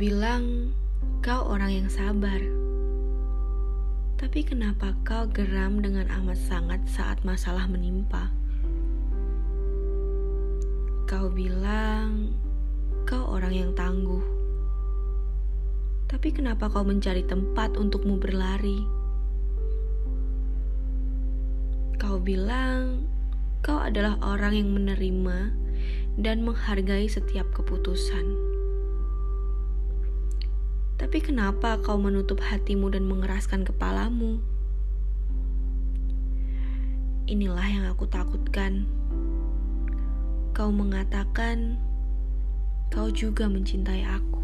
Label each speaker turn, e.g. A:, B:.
A: bilang kau orang yang sabar. Tapi kenapa kau geram dengan amat sangat saat masalah menimpa? Kau bilang kau orang yang tangguh. Tapi kenapa kau mencari tempat untukmu berlari? Kau bilang kau adalah orang yang menerima dan menghargai setiap keputusan. Tapi kenapa kau menutup hatimu dan mengeraskan kepalamu? Inilah yang aku takutkan. Kau mengatakan kau juga mencintai aku.